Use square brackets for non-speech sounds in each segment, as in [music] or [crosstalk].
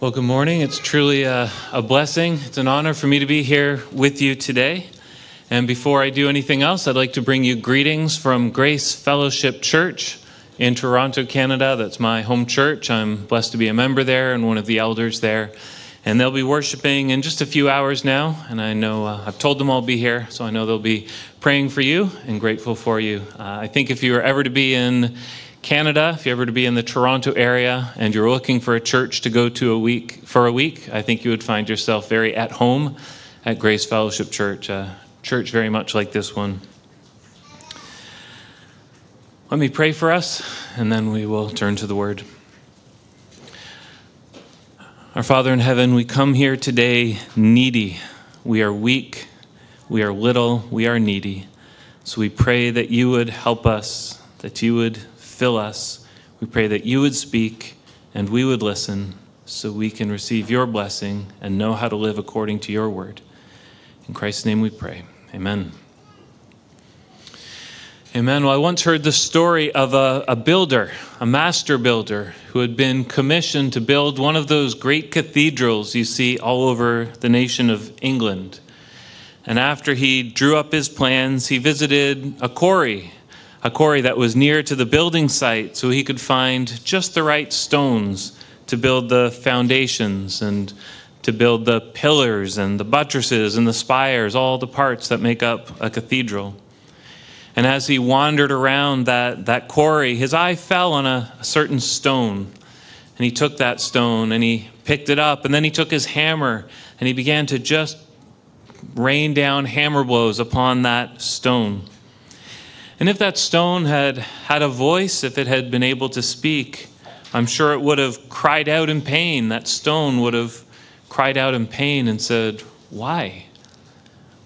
Well, good morning. It's truly a, a, blessing. It's an honor for me to be here with you today. And before I do anything else, I'd like to bring you greetings from Grace Fellowship Church in Toronto, Canada. That's my home church. I'm blessed to be a member there and one of the elders there. And they'll be worshiping in just a few hours now. And I know uh, I've told them I'll be here, so I know they'll be praying for you and grateful for you. Uh, I think if you were ever to be in Canada, if you ever to be in the Toronto area and you're looking for a church to go to a week for a week, I think you would find yourself very at home at Grace Fellowship Church, a church very much like this one. Let me pray for us, and then we will turn to the Word. Our Father in heaven, we come here today needy. We are weak, we are little, we are needy. So we pray that you would help us, that you would fill us. We pray that you would speak and we would listen so we can receive your blessing and know how to live according to your word. In Christ's name we pray. Amen. Amen. Well, I once heard the story of a, a, builder, a master builder, who had been commissioned to build one of those great cathedrals you see all over the nation of England. And after he drew up his plans, he visited a quarry a quarry that was near to the building site so he could find just the right stones to build the foundations and to build the pillars and the buttresses and the spires, all the parts that make up a cathedral. And as he wandered around that, that quarry, his eye fell on a, a certain stone. And he took that stone and he picked it up. And then he took his hammer and he began to just rain down hammer blows upon that stone. And if that stone had had a voice, if it had been able to speak, I'm sure it would have cried out in pain. That stone would have cried out in pain and said, Why?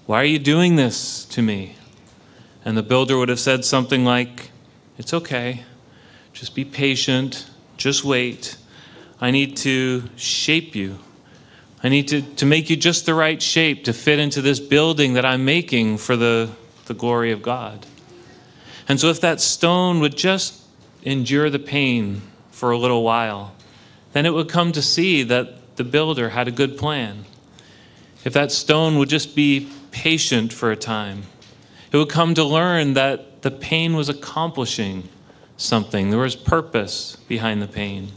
Why are you doing this to me? And the builder would have said something like, It's okay. Just be patient. Just wait. I need to shape you. I need to, to make you just the right shape to fit into this building that I'm making for the, the glory of God. And so, if that stone would just endure the pain for a little while, then it would come to see that the builder had a good plan. If that stone would just be patient for a time, it would come to learn that the pain was accomplishing something. There was purpose behind the pain.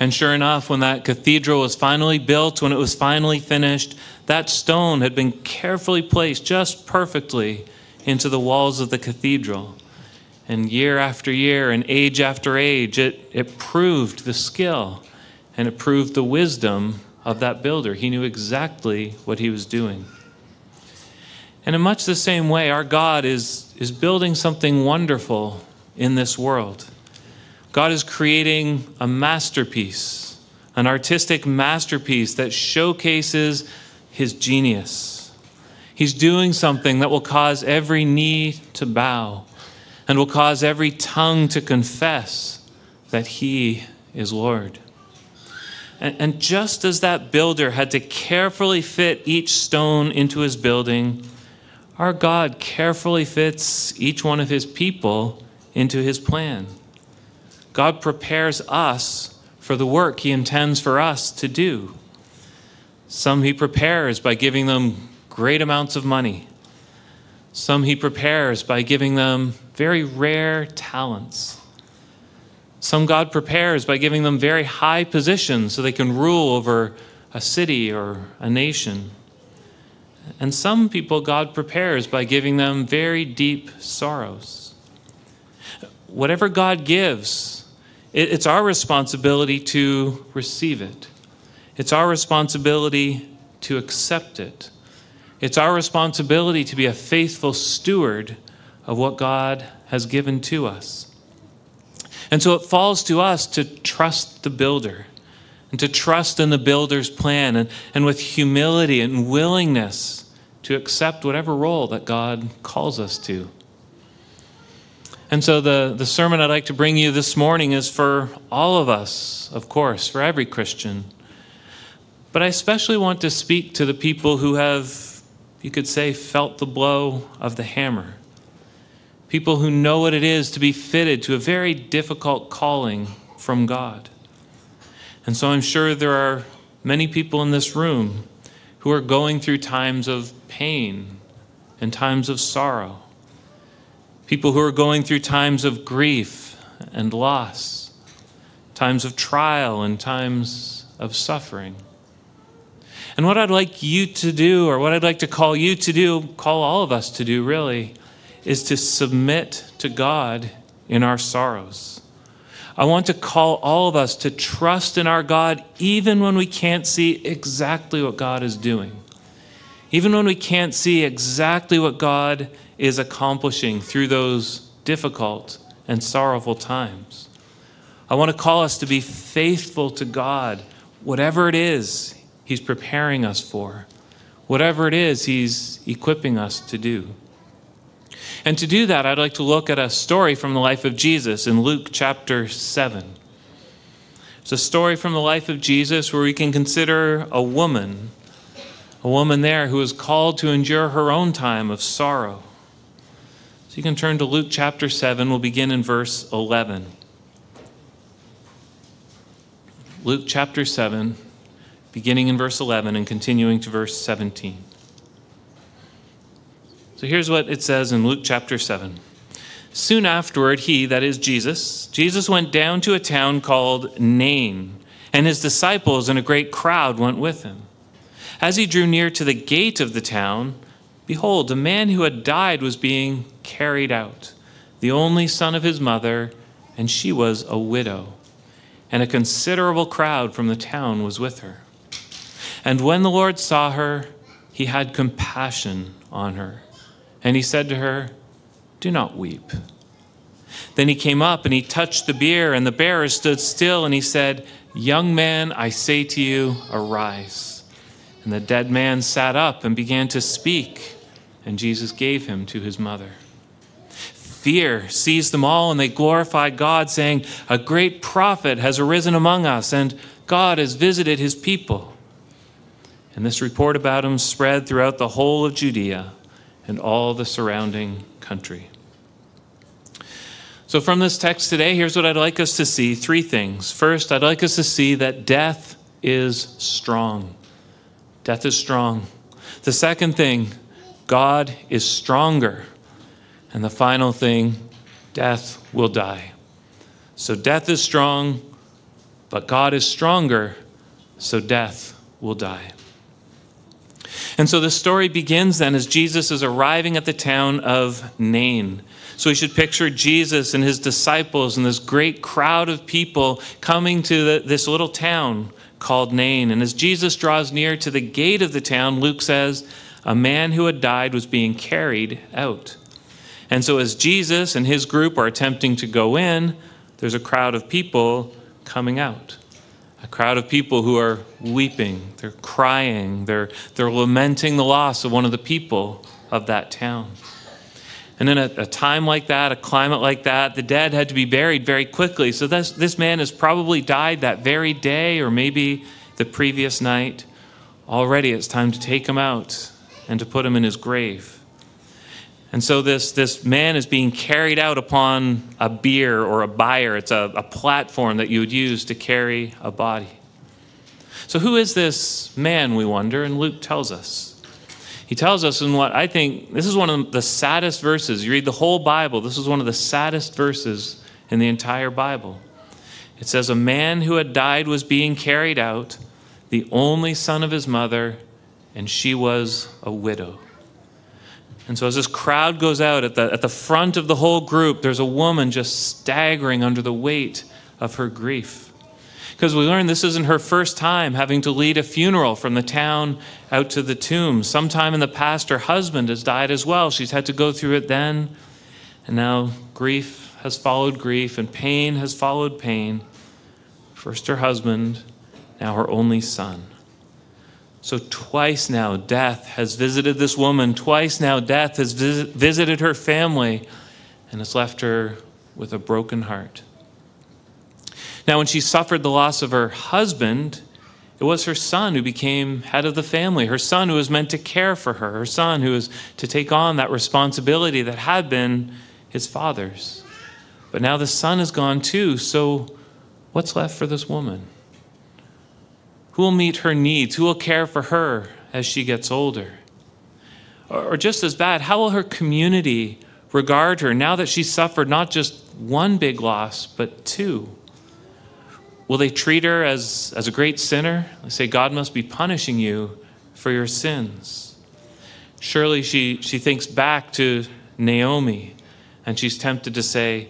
And sure enough, when that cathedral was finally built, when it was finally finished, that stone had been carefully placed just perfectly into the walls of the cathedral. And year after year and age after age, it, it proved the skill and it proved the wisdom of that builder. He knew exactly what he was doing. And in much the same way, our God is, is building something wonderful in this world. God is creating a masterpiece, an artistic masterpiece that showcases his genius He's doing something that will cause every knee to bow and will cause every tongue to confess that He is Lord. And, and just as that builder had to carefully fit each stone into his building, our God carefully fits each one of His people into His plan. God prepares us for the work He intends for us to do. Some He prepares by giving them great amounts of money. Some he prepares by giving them very rare talents. Some God prepares by giving them very high positions so they can rule over a city or a nation. And some people God prepares by giving them very deep sorrows. Whatever God gives, it's our responsibility to receive it. It's our responsibility to accept it. It's our responsibility to be a faithful steward of what God has given to us. And so it falls to us to trust the builder and to trust in the builder's plan and, and with humility and willingness to accept whatever role that God calls us to. And so the, the sermon I'd like to bring you this morning is for all of us, of course, for every Christian. But I especially want to speak to the people who have you could say, felt the blow of the hammer. People who know what it is to be fitted to a very difficult calling from God. And so I'm sure there are many people in this room who are going through times of pain and times of sorrow. People who are going through times of grief and loss, times of trial and times of suffering. And what I'd like you to do, or what I'd like to call you to do, call all of us to do really, is to submit to God in our sorrows. I want to call all of us to trust in our God even when we can't see exactly what God is doing. Even when we can't see exactly what God is accomplishing through those difficult and sorrowful times. I want to call us to be faithful to God, whatever it is He's preparing us for, whatever it is He's equipping us to do. And to do that, I'd like to look at a story from the life of Jesus in Luke chapter 7. It's a story from the life of Jesus where we can consider a woman, a woman there who is called to endure her own time of sorrow. So you can turn to Luke chapter 7. We'll begin in verse 11. Luke chapter 7, beginning in verse 11 and continuing to verse 17. So here's what it says in Luke chapter 7. Soon afterward, he, that is Jesus, Jesus went down to a town called Nain, and his disciples and a great crowd went with him. As he drew near to the gate of the town, behold, a man who had died was being carried out, the only son of his mother, and she was a widow. And a considerable crowd from the town was with her. And when the Lord saw her, he had compassion on her and he said to her, Do not weep. Then he came up and he touched the bier, and the bearer stood still, and he said, Young man, I say to you, arise. And the dead man sat up and began to speak, and Jesus gave him to his mother. Fear seized them all, and they glorified God, saying, A great prophet has arisen among us, and God has visited his people. And this report about him spread throughout the whole of Judea and all the surrounding country. So, from this text today, here's what I'd like us to see three things. First, I'd like us to see that death is strong. Death is strong. The second thing, God is stronger. And the final thing, death will die. So, death is strong, but God is stronger, so death will die. And so the story begins then as Jesus is arriving at the town of Nain. So we should picture Jesus and his disciples and this great crowd of people coming to the, this little town called Nain. And as Jesus draws near to the gate of the town, Luke says, a man who had died was being carried out. And so as Jesus and his group are attempting to go in, there's a crowd of people coming out a crowd of people who are weeping, they're crying, they're, they're lamenting the loss of one of the people of that town. And in a, a, time like that, a climate like that, the dead had to be buried very quickly. So this, this man has probably died that very day or maybe the previous night. Already it's time to take him out and to put him in his grave. And so this, this man is being carried out upon a bier or a bier. It's a, a platform that you would use to carry a body. So, who is this man, we wonder? And Luke tells us. He tells us in what I think this is one of the saddest verses. You read the whole Bible, this is one of the saddest verses in the entire Bible. It says, A man who had died was being carried out, the only son of his mother, and she was a widow. And so, as this crowd goes out at the, at the front of the whole group, there's a woman just staggering under the weight of her grief. Because we learn this isn't her first time having to lead a funeral from the town out to the tomb. Sometime in the past, her husband has died as well. She's had to go through it then. And now grief has followed grief, and pain has followed pain. First her husband, now her only son. So, twice now, death has visited this woman. Twice now, death has vis- visited her family and has left her with a broken heart. Now, when she suffered the loss of her husband, it was her son who became head of the family, her son who was meant to care for her, her son who was to take on that responsibility that had been his father's. But now the son is gone too, so what's left for this woman? Who will meet her needs? Who will care for her as she gets older? Or just as bad, how will her community regard her now that she's suffered not just one big loss, but two? Will they treat her as, as a great sinner? They say, God must be punishing you for your sins. Surely she, she thinks back to Naomi and she's tempted to say,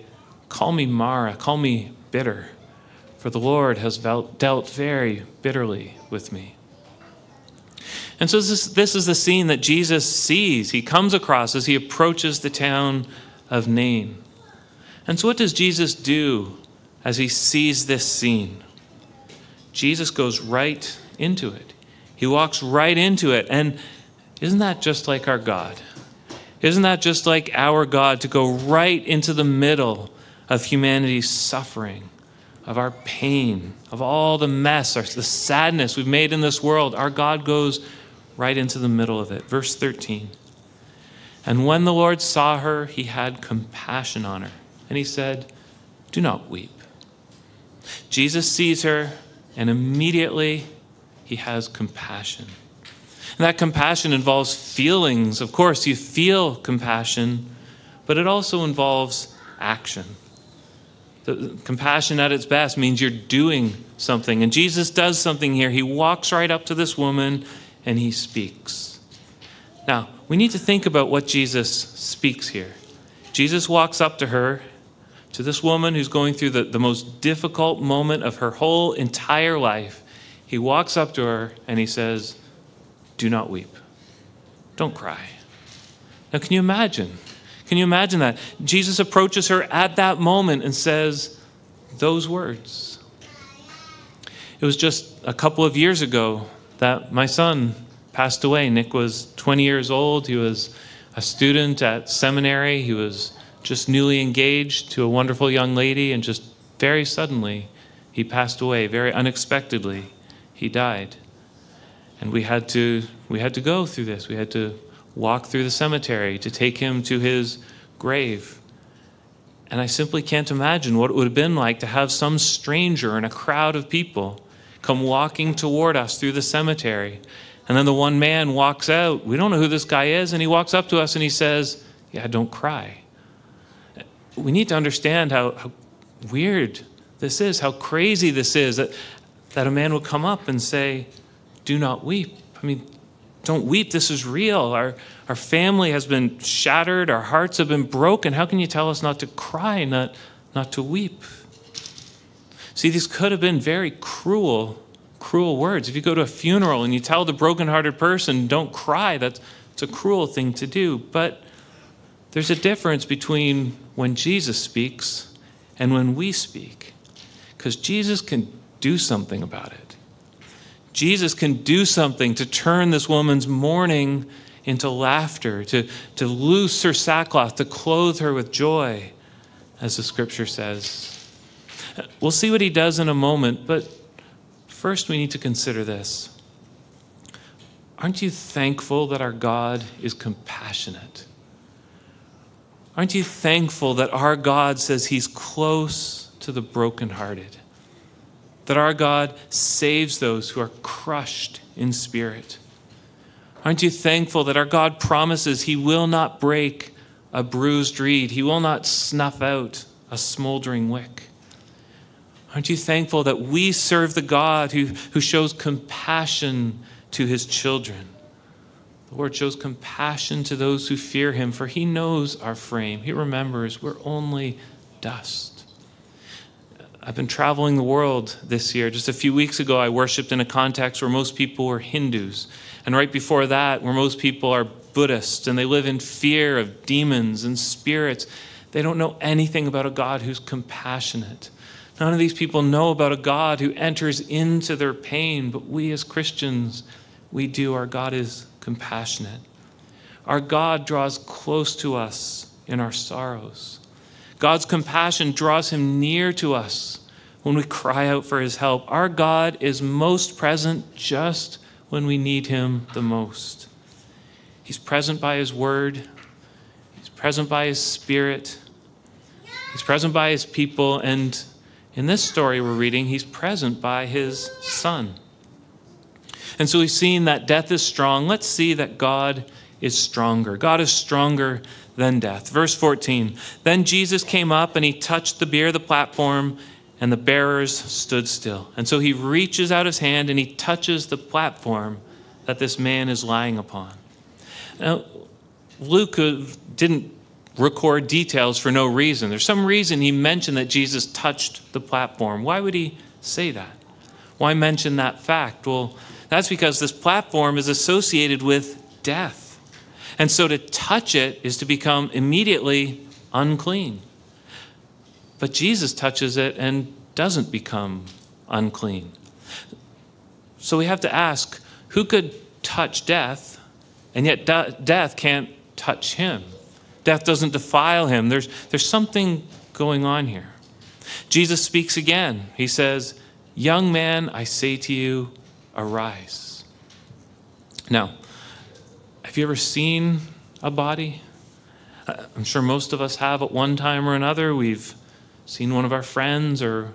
Call me Mara, call me bitter, for the Lord has dealt very bitterly with me. And so this, this is the scene that Jesus sees. He comes across as he approaches the town of Nain. And so, what does Jesus do as he sees this scene? Jesus goes right into it. He walks right into it. And isn't that just like our God? Isn't that just like our God to go right into the middle of humanity's suffering, of our pain, of all the mess, the sadness we've made in this world? Our God goes right into the middle of it. Verse 13. And when the Lord saw her, he had compassion on her. And he said, Do not weep. Jesus sees her, and immediately he has compassion. And that compassion involves feelings. Of course, you feel compassion, but it also involves action. The, compassion at its best means you're doing something. And Jesus does something here. He walks right up to this woman and he speaks. Now, we need to think about what Jesus speaks here. Jesus walks up to her, to this woman who's going through the, the most difficult moment of her whole entire life. He walks up to her and he says, Do not weep. Don't cry. Now, can you imagine? Can you imagine that? Jesus approaches her at that moment and says those words. It was just a couple of years ago that my son passed away. Nick was 20 years old. He was a student at seminary. He was just newly engaged to a wonderful young lady, and just very suddenly, he passed away, very unexpectedly. He died. And we had to, we had to go through this. We had to walk through the cemetery to take him to his grave. And I simply can't imagine what it would have been like to have some stranger in a crowd of people come walking toward us through the cemetery. And then the one man walks out. We don't know who this guy is. And he walks up to us and he says, Yeah, don't cry. We need to understand how, how weird this is, how crazy this is that, that a man would come up and say, Do not weep. I mean, don't weep. This is real. Our, our family has been shattered. Our hearts have been broken. How can you tell us not to cry, not, not to weep? See, these could have been very cruel, cruel words. If you go to a funeral and you tell the brokenhearted person, don't cry, that's it's a cruel thing to do. But there's a difference between when Jesus speaks and when we speak. Because Jesus can do something about it. Jesus can do something to turn this woman's mourning into laughter, to, to loose her sackcloth, to clothe her with joy, as the scripture says. We'll see what he does in a moment, but first we need to consider this. Aren't you thankful that our God is compassionate? Aren't you thankful that our God says he's close to the brokenhearted? That our God saves those who are crushed in spirit? Aren't you thankful that our God promises he will not break a bruised reed, he will not snuff out a smoldering wick? Aren't you thankful that we serve the God who, who shows compassion to his children? The Lord shows compassion to those who fear him, for he knows our frame. He remembers we're only dust. I've been traveling the world this year. Just a few weeks ago, I worshiped in a context where most people were Hindus. And right before that, where most people are Buddhists and they live in fear of demons and spirits. They don't know anything about a God who's compassionate None of these people know about a God who enters into their pain, but we as Christians, we do. Our God is compassionate. Our God draws close to us in our sorrows. God's compassion draws him near to us when we cry out for his help. Our God is most present just when we need him the most. He's present by his word, he's present by his spirit, he's present by his people, and in this story we're reading, he's present by his son. And so we've seen that death is strong. Let's see that God is stronger. God is stronger than death. Verse 14 Then Jesus came up and he touched the bier of the platform, and the bearers stood still. And so he reaches out his hand and he touches the platform that this man is lying upon. Now, Luke uh, didn't record details for no reason. There's some reason he mentioned that Jesus touched the platform. Why would he say that? Why mention that fact? Well, that's because this platform is associated with death. And so to touch it is to become immediately unclean. But Jesus touches it and doesn't become unclean. So we have to ask who could touch death, and yet de- death can't touch him? Death doesn't defile him. There's, there's something going on here. Jesus speaks again. He says, Young man, I say to you, arise. Now, have you ever seen a body? I'm sure most of us have at one time or another. We've seen one of our friends or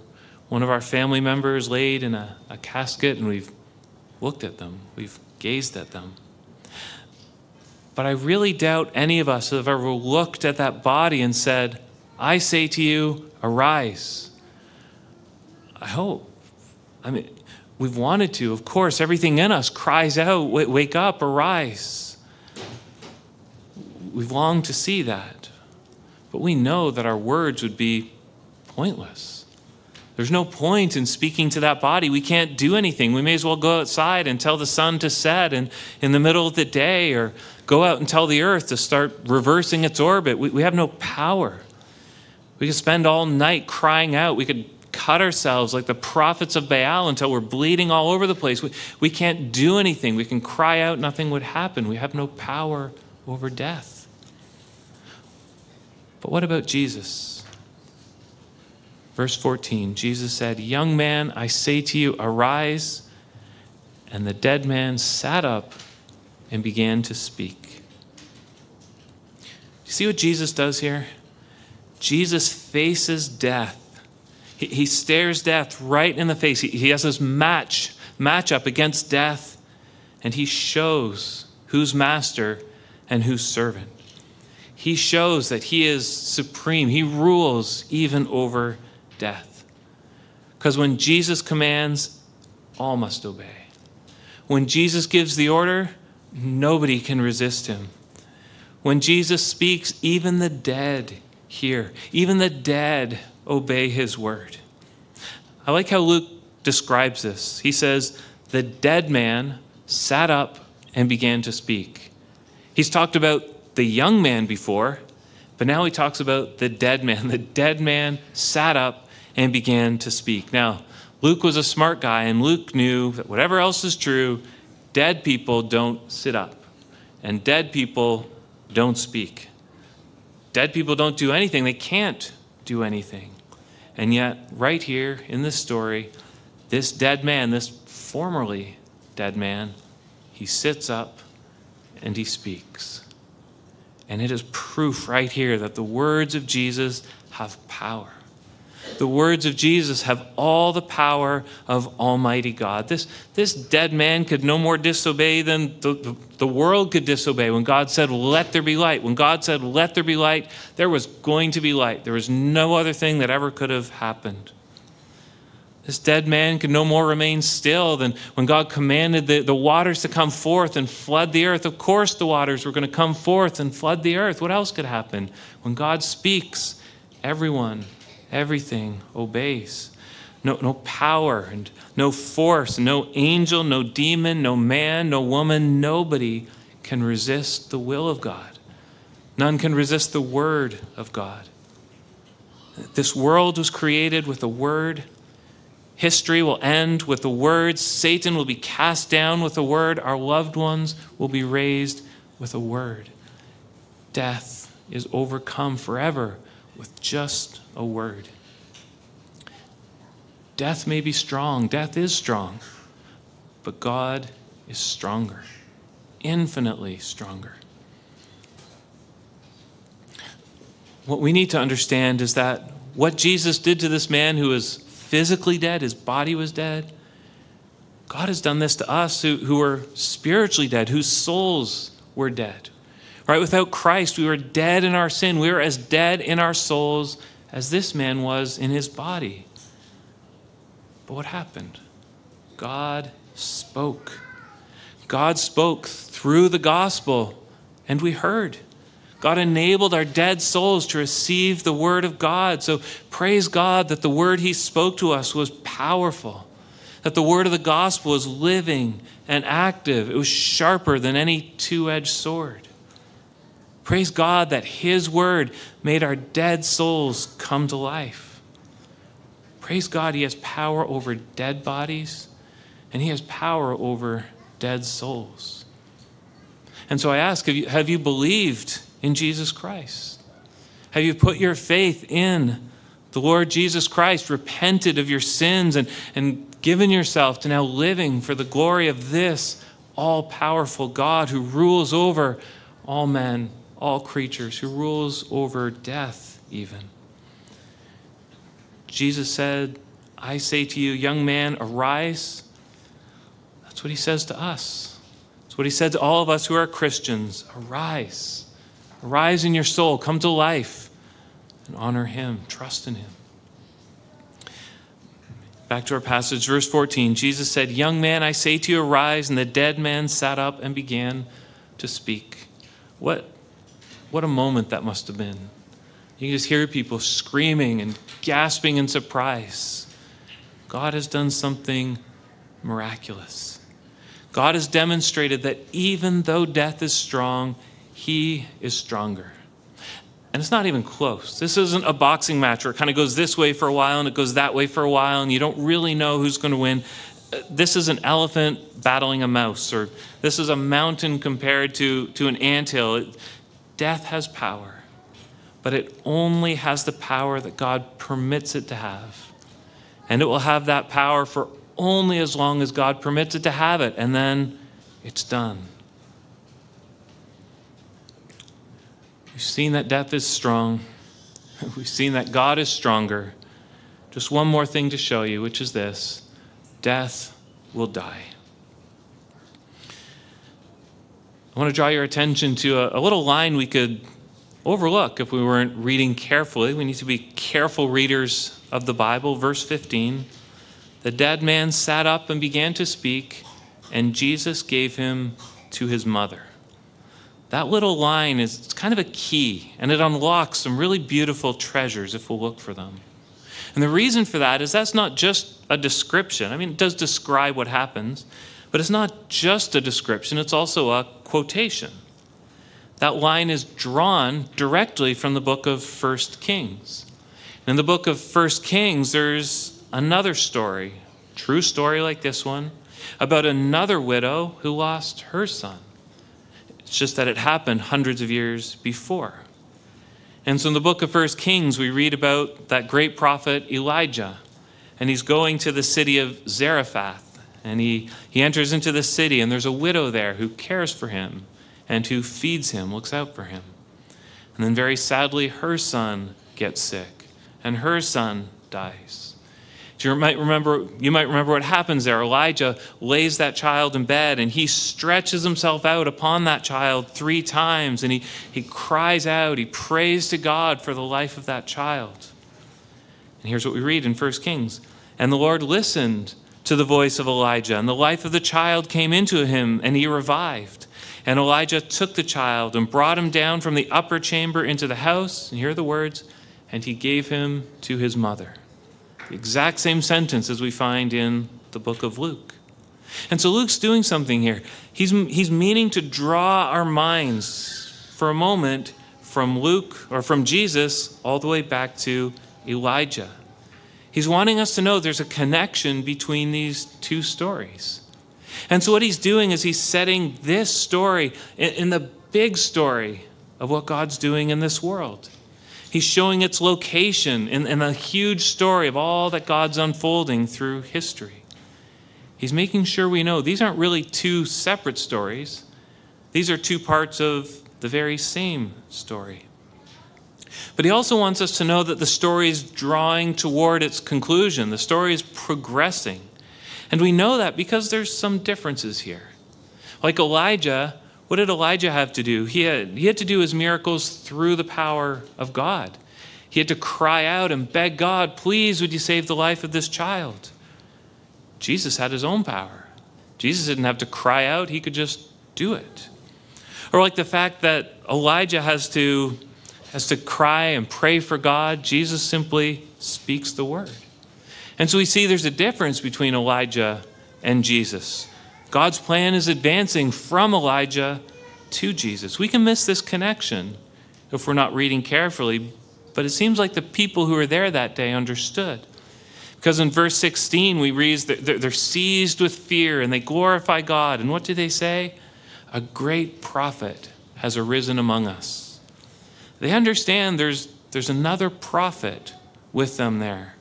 one of our family members laid in a, a casket and we've looked at them, we've gazed at them. But I really doubt any of us have ever looked at that body and said, I say to you, arise. I hope. I mean, we've wanted to. Of course, everything in us cries out, wake up, arise. We've longed to see that. But we know that our words would be pointless. There's no point in speaking to that body. We can't do anything. We may as well go outside and tell the sun to set in, in the middle of the day or go out and tell the earth to start reversing its orbit. We, we have no power. We could spend all night crying out. We could cut ourselves like the prophets of Baal until we're bleeding all over the place. We, we can't do anything. We can cry out, nothing would happen. We have no power over death. But what about Jesus? Verse 14 Jesus said, Young man, I say to you, arise. And the dead man sat up and began to speak. You see what Jesus does here? Jesus faces death. He, he stares death right in the face. He, he has this match, match up against death, and he shows who's master and who's servant. He shows that he is supreme. He rules even over death. Because when Jesus commands, all must obey. When Jesus gives the order, nobody can resist him. When Jesus speaks, even the dead hear, even the dead obey his word. I like how Luke describes this. He says, The dead man sat up and began to speak. He's talked about the young man before, but now he talks about the dead man. [laughs] The dead man sat up and began to speak. Now, Luke was a smart guy, and Luke knew that whatever else is true, dead people don't sit up, and dead people don't speak. Dead people don't do anything, they can't do anything. And yet, right here in this story, this dead man, this formerly dead man, he sits up and he speaks. And it is proof right here that the words of Jesus have power. The words of Jesus have all the power of Almighty God. This, this dead man could no more disobey than the, the, the world could disobey. When God said, Let there be light, when God said, Let there be light, there was going to be light. There was no other thing that ever could have happened. This dead man could no more remain still than when God commanded the, the waters to come forth and flood the earth. Of course, the waters were going to come forth and flood the earth. What else could happen? When God speaks, everyone, everything obeys. No, no power and no force, no angel, no demon, no man, no woman, nobody can resist the will of God. None can resist the word of God. This world was created with a word History will end with the words Satan will be cast down with a word. Our loved ones will be raised with a word. Death is overcome forever with just a word. Death may be strong, death is strong, but God is stronger, infinitely stronger. What we need to understand is that what Jesus did to this man who was physically dead, his body was dead. God has done this to us who, who are spiritually dead, whose souls were dead. Right? Without Christ, we were dead in our sin. We were as dead in our souls as this man was in his body. But what happened? God spoke. God spoke through the gospel, and we heard. God enabled our dead souls to receive the word of God. So praise God that the word he spoke to us was powerful, that the word of the gospel was living and active. It was sharper than any two edged sword. Praise God that his word made our dead souls come to life. Praise God, he has power over dead bodies and he has power over dead souls. And so I ask have you, have you believed in Jesus Christ? Have you put your faith in the Lord Jesus Christ, repented of your sins, and, and given yourself to now living for the glory of this all powerful God who rules over all men, all creatures, who rules over death even? Jesus said, I say to you, young man, arise. That's what he says to us. That's what he said to all of us who are Christians. Arise. Arise in your soul, come to life, and honor him, trust in him. Back to our passage, verse 14. Jesus said, Young man, I say to you, arise. And the dead man sat up and began to speak. What, what a moment that must have been. You can just hear people screaming and gasping in surprise. God has done something miraculous. God has demonstrated that even though death is strong, he is stronger. And it's not even close. This isn't a boxing match where it kind of goes this way for a while and it goes that way for a while, and you don't really know who's going to win. Uh, this is an elephant battling a mouse, or this is a mountain compared to, to an anthill. Death has power, but it only has the power that God permits it to have. And it will have that power for only as long as God permits it to have it, and then it's done. We've seen that death is strong. We've seen that God is stronger. Just one more thing to show you, which is this death will die. I want to draw your attention to a, a, little line we could overlook if we weren't reading carefully. We need to be careful readers of the Bible. Verse 15 The dead man sat up and began to speak, and Jesus gave him to his mother. That little line is kind of a key, and it unlocks some really beautiful treasures if we'll look for them. And the reason for that is that's not just a description. I mean, it does describe what happens, but it's not just a description, it's also a quotation. That line is drawn directly from the book of First Kings. In the book of First Kings, there's another story, true story like this one, about another widow who lost her son. It's just that it happened hundreds of years before. And so in the book of First Kings, we read about that great prophet Elijah. And he's going to the city of Zarephath. And he, he enters into the city, and there's a widow there who cares for him and who feeds him, looks out for him. And then, very sadly, her son gets sick, and her son dies. You might remember, you might remember what happens there. Elijah lays that child in bed and he stretches himself out upon that child three times and he, he cries out, he prays to God for the life of that child. And here's what we read in 1 Kings. And the Lord listened to the voice of Elijah, and the life of the child came into him, and he revived. And Elijah took the child and brought him down from the upper chamber into the house, and here are the words, and he gave him to his mother. The exact same sentence as we find in the book of Luke. And so Luke's doing something here. He's, he's meaning to draw our minds for a moment from Luke or from Jesus all the way back to Elijah. He's wanting us to know there's a connection between these two stories. And so, what he's doing is he's setting this story in, in the big story of what God's doing in this world. He's showing its location in, in a huge story of all that God's unfolding through history. He's making sure we know these aren't really two separate stories, these are two parts of the very same story. But he also wants us to know that the story is drawing toward its conclusion, the story is progressing. And we know that because there's some differences here. Like Elijah, what did Elijah have to do? He had, he had to do his miracles through the power of God. He had to cry out and beg God, please, would you save the life of this child? Jesus had his own power. Jesus didn't have to cry out, he could just do it. Or like the fact that Elijah has to, has to cry and pray for God, Jesus simply speaks the word. And so we see there's a difference between Elijah and Jesus. God's plan is advancing from Elijah to Jesus. We can miss this connection if we're not reading carefully, but it seems like the people who were there that day understood. Because in verse 16, we read that they're seized with fear and they glorify God. And what do they say? A great prophet has arisen among us. They understand there's, there's another prophet with them there.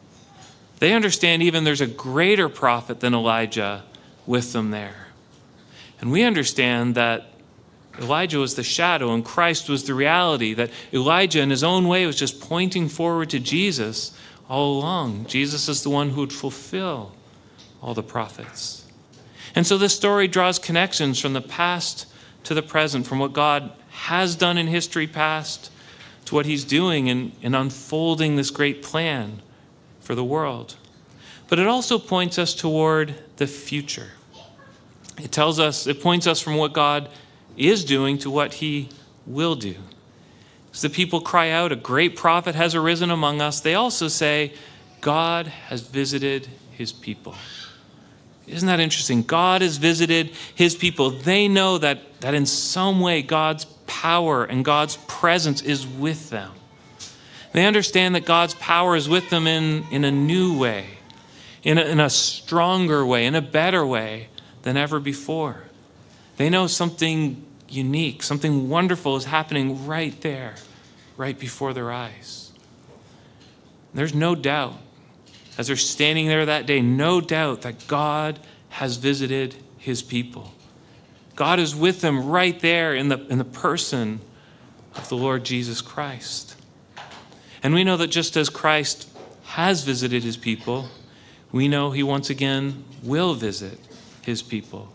They understand even there's a greater prophet than Elijah with them there. And we understand that Elijah was the shadow and Christ was the reality, that Elijah, in his own way, was just pointing forward to Jesus all along. Jesus is the one who would fulfill all the prophets. And so this story draws connections from the past to the present, from what God has done in history past to what he's doing in, in unfolding this great plan for the world. But it also points us toward the future. It tells us, it points us from what God is doing to what he will do. As the people cry out, A great prophet has arisen among us, they also say, God has visited his people. Isn't that interesting? God has visited his people. They know that, that in some way God's power and God's presence is with them. They understand that God's power is with them in, in a new way, in a, in a stronger way, in a better way than ever before. They know something unique, something wonderful is happening right there, right before their eyes. There's no doubt, as they're standing there that day, no doubt that God has visited his people. God is with them right there in the, in the person of the Lord Jesus Christ. And we know that just as Christ has visited his people, we know he once again will visit his people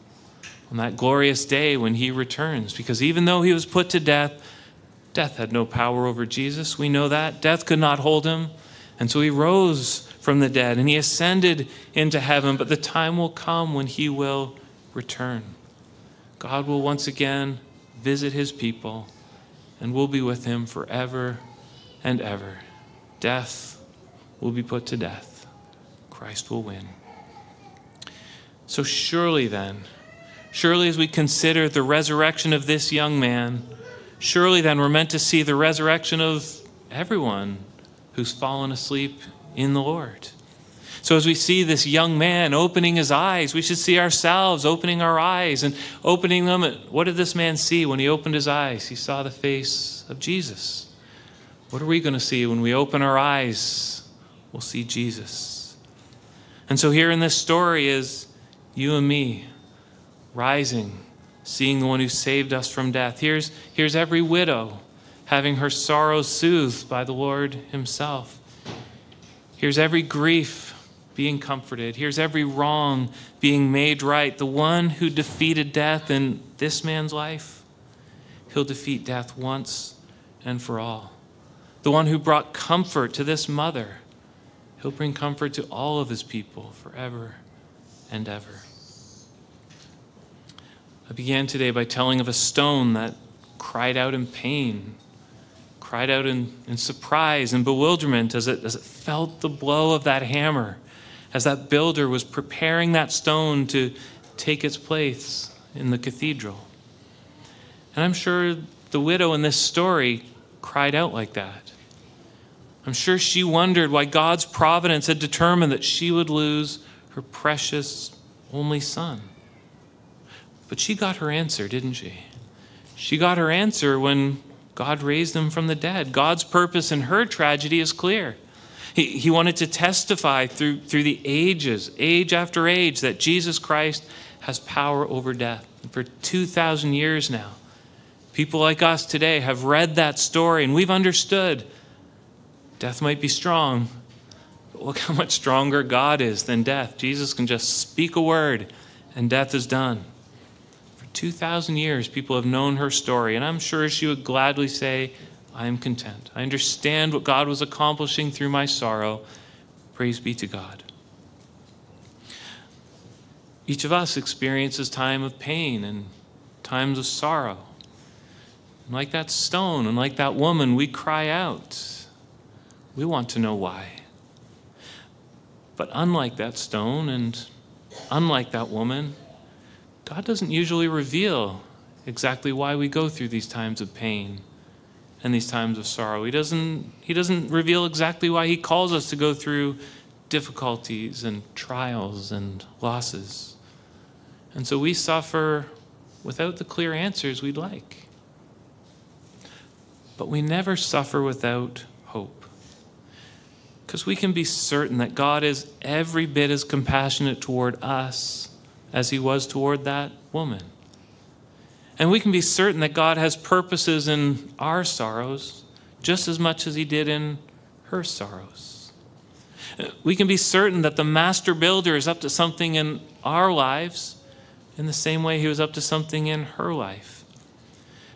on that glorious day when he returns. Because even though he was put to death, death had no power over Jesus. We know that. Death could not hold him. And so he rose from the dead and he ascended into heaven. But the time will come when he will return. God will once again visit his people and we'll be with him forever and ever. Death will be put to death. Christ will win. So, surely then, Surely, as we consider the resurrection of this young man, surely then we're meant to see the resurrection of everyone who's fallen asleep in the Lord. So, as we see this young man opening his eyes, we should see ourselves opening our eyes and opening them. What did this man see when he opened his eyes? He saw the face of Jesus. What are we going to see when we open our eyes? We'll see Jesus. And so, here in this story is you and me rising, seeing the one who saved us from death. Here's, here's every widow having her sorrow soothed by the Lord Himself. Here's every grief being comforted. Here's every wrong being made right. The one who defeated death in this man's life, he'll defeat death once and for all. The one who brought comfort to this mother, he'll bring comfort to all of his people forever and ever. I began today by telling of a stone that cried out in pain, cried out in, in surprise and bewilderment as it, as it felt the blow of that hammer, as that builder was preparing that stone to take its place in the cathedral. And I'm sure the widow in this story cried out like that. I'm sure she wondered why God's providence had determined that she would lose her precious only son. But she got her answer, didn't she? She got her answer when God raised him from the dead. God's purpose in her tragedy is clear. He, he wanted to testify through, through the ages, age after age, that Jesus Christ has power over death. And for 2,000 years now, people like us today have read that story and we've understood death might be strong, but look how much stronger God is than death. Jesus can just speak a word and death is done. For 2,000 years, people have known her story, and I'm sure she would gladly say, I am content. I understand what God was accomplishing through my sorrow. Praise be to God. Each of us experiences time of pain and times of sorrow. And like that stone and like that woman, we cry out. We want to know why. But unlike that stone and unlike that woman, God doesn't usually reveal exactly why we go through these times of pain and these times of sorrow. He doesn't, he doesn't reveal exactly why He calls us to go through difficulties and trials and losses. And so we suffer without the clear answers we'd like. But we never suffer without hope. Because we can be certain that God is every bit as compassionate toward us as he was toward that woman. And we can be certain that God has purposes in our sorrows just as much as he did in her sorrows. We can be certain that the master builder is up to something in our lives in the same way he was up to something in her life.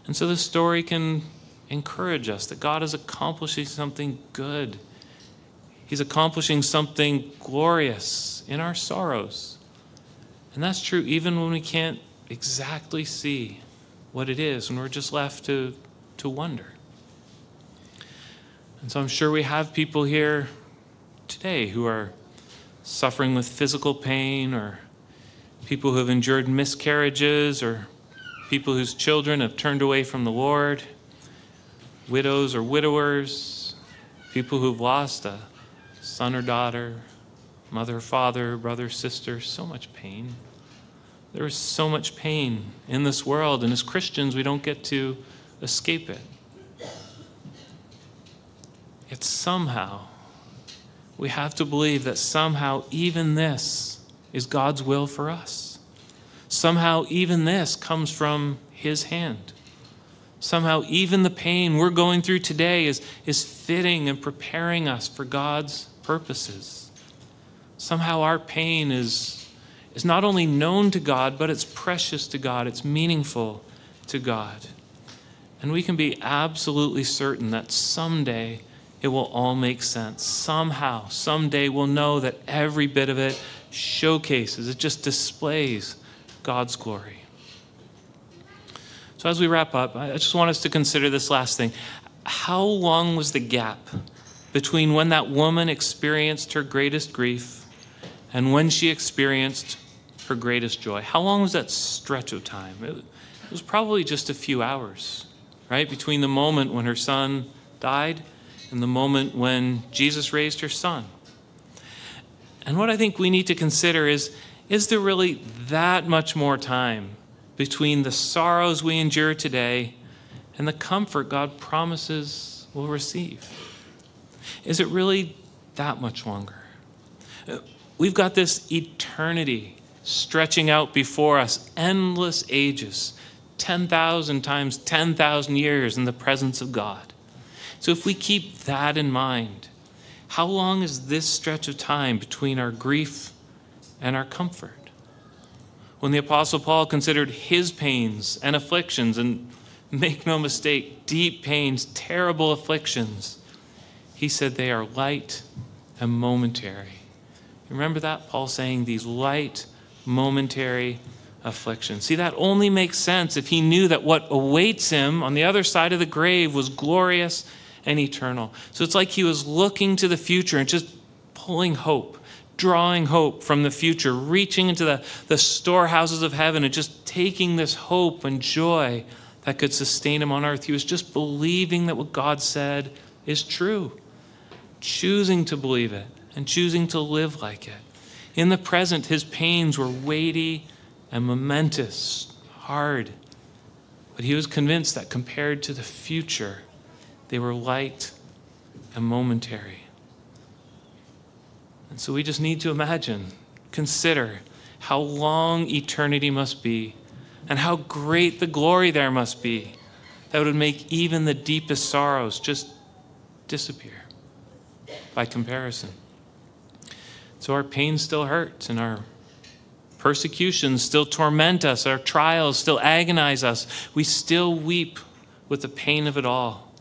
And so this story can encourage us that God is accomplishing something good. He's accomplishing something glorious in our sorrows. And that's true even when we can't exactly see what it is, and we're just left to, to wonder. And so I'm sure we have people here today who are suffering with physical pain or people who have endured miscarriages or people whose children have turned away from the Lord, widows or widowers, people who've lost a son or daughter, mother, father, brother, sister, so much pain. There is so much pain in this world, and as Christians, we don't get to escape it. Yet somehow, we have to believe that somehow even this is God's will for us. Somehow, even this comes from His hand. Somehow, even the pain we're going through today is, is fitting and preparing us for God's purposes. Somehow, our pain is, is not only known to God, but it's precious to God, it's meaningful to God. And we can be absolutely certain that someday it will all make sense. Somehow, someday we'll know that every bit of it showcases, it just displays God's glory. So, as we wrap up, I just want us to consider this last thing. How long was the gap between when that woman experienced her greatest grief and when she experienced her greatest joy? How long was that stretch of time? It was probably just a few hours, right? Between the moment when her son died and the moment when Jesus raised her son. And what I think we need to consider is is there really that much more time between the sorrows we endure today and the comfort God promises we'll receive? Is it really that much longer? We've got this eternity stretching out before us, endless ages, 10,000 times 10,000 years in the presence of God. So if we keep that in mind, how long is this stretch of time between our grief and our comfort? When the Apostle Paul considered his pains and afflictions, and make no mistake, deep pains, terrible afflictions, he said they are light and momentary. Remember that? Paul saying these light, momentary afflictions. See, that only makes sense if he knew that what awaits him on the other side of the grave was glorious and eternal. So it's like he was looking to the future and just pulling hope, drawing hope from the future, reaching into the, the storehouses of heaven and just taking this hope and joy that could sustain him on earth. He was just believing that what God said is true, choosing to believe it and choosing to live like it. In the present, his pains were weighty and momentous, hard. But he was convinced that compared to the future, they were light and momentary. And so we just need to imagine, consider how long eternity must be and how great the glory there must be that would make even the deepest sorrows just disappear by comparison. So our pain still hurts and our persecutions still torment us, our trials still agonize us. We still weep with the pain of it all.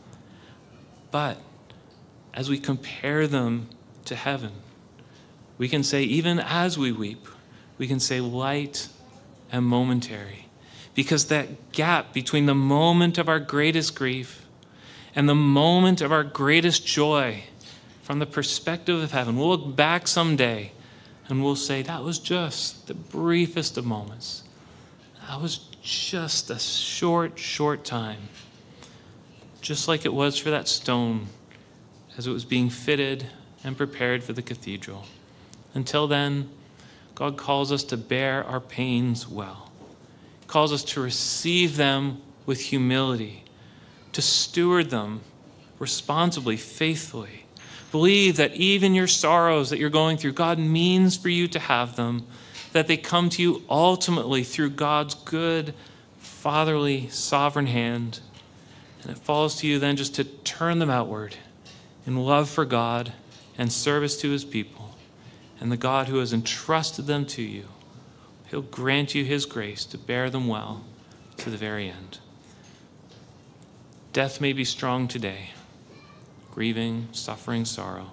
But as we compare them to heaven, we can say, even as we weep, we can say light and momentary. Because that gap between the moment of our greatest grief and the moment of our greatest joy, from the perspective of heaven, we'll look back someday and we'll say, that was just the briefest of moments. That was just a short, short time. Just like it was for that stone as it was being fitted and prepared for the cathedral. Until then, God calls us to bear our pains well. He calls us to receive them with humility, to steward them responsibly, faithfully. Believe that even your sorrows that you're going through, God means for you to have them, that they come to you ultimately through God's good, fatherly, sovereign hand. And it falls to you then just to turn them outward in love for God and service to his people and the God who has entrusted them to you, he'll grant you his grace to bear them well to the very end. Death may be strong today, grieving, suffering, sorrow,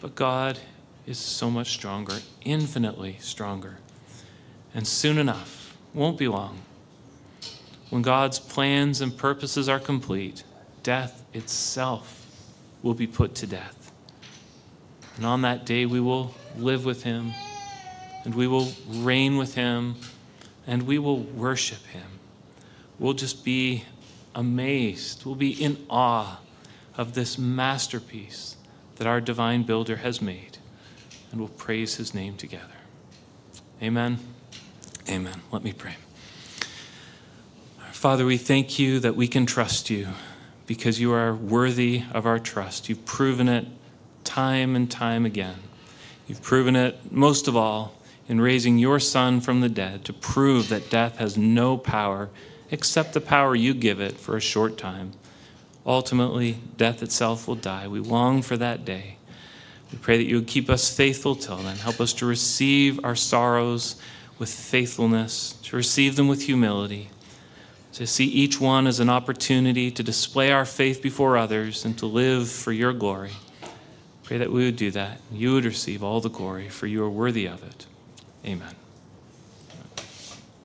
but God is so much stronger, infinitely stronger. And soon enough, won't be long, when God's plans and purposes are complete, death itself will be put to death. And on that day, we will live with him, and we will reign with him, and we will worship him. We'll just be amazed, we'll be in awe of this masterpiece that our divine builder has made, and we'll praise his name together. Amen. Amen. Let me pray. Father, we thank you that we can trust you because you are worthy of our trust. You've proven it time and time again. You've proven it most of all in raising your Son from the dead to prove that death has no power except the power you give it for a short time. Ultimately, death itself will die. We long for that day. We pray that you would keep us faithful till then. Help us to receive our sorrows with faithfulness, to receive them with humility, to see each one as an opportunity to display our faith before others and to live for your glory. Pray that we would do that. You would receive all the glory, for you are worthy of it. Amen.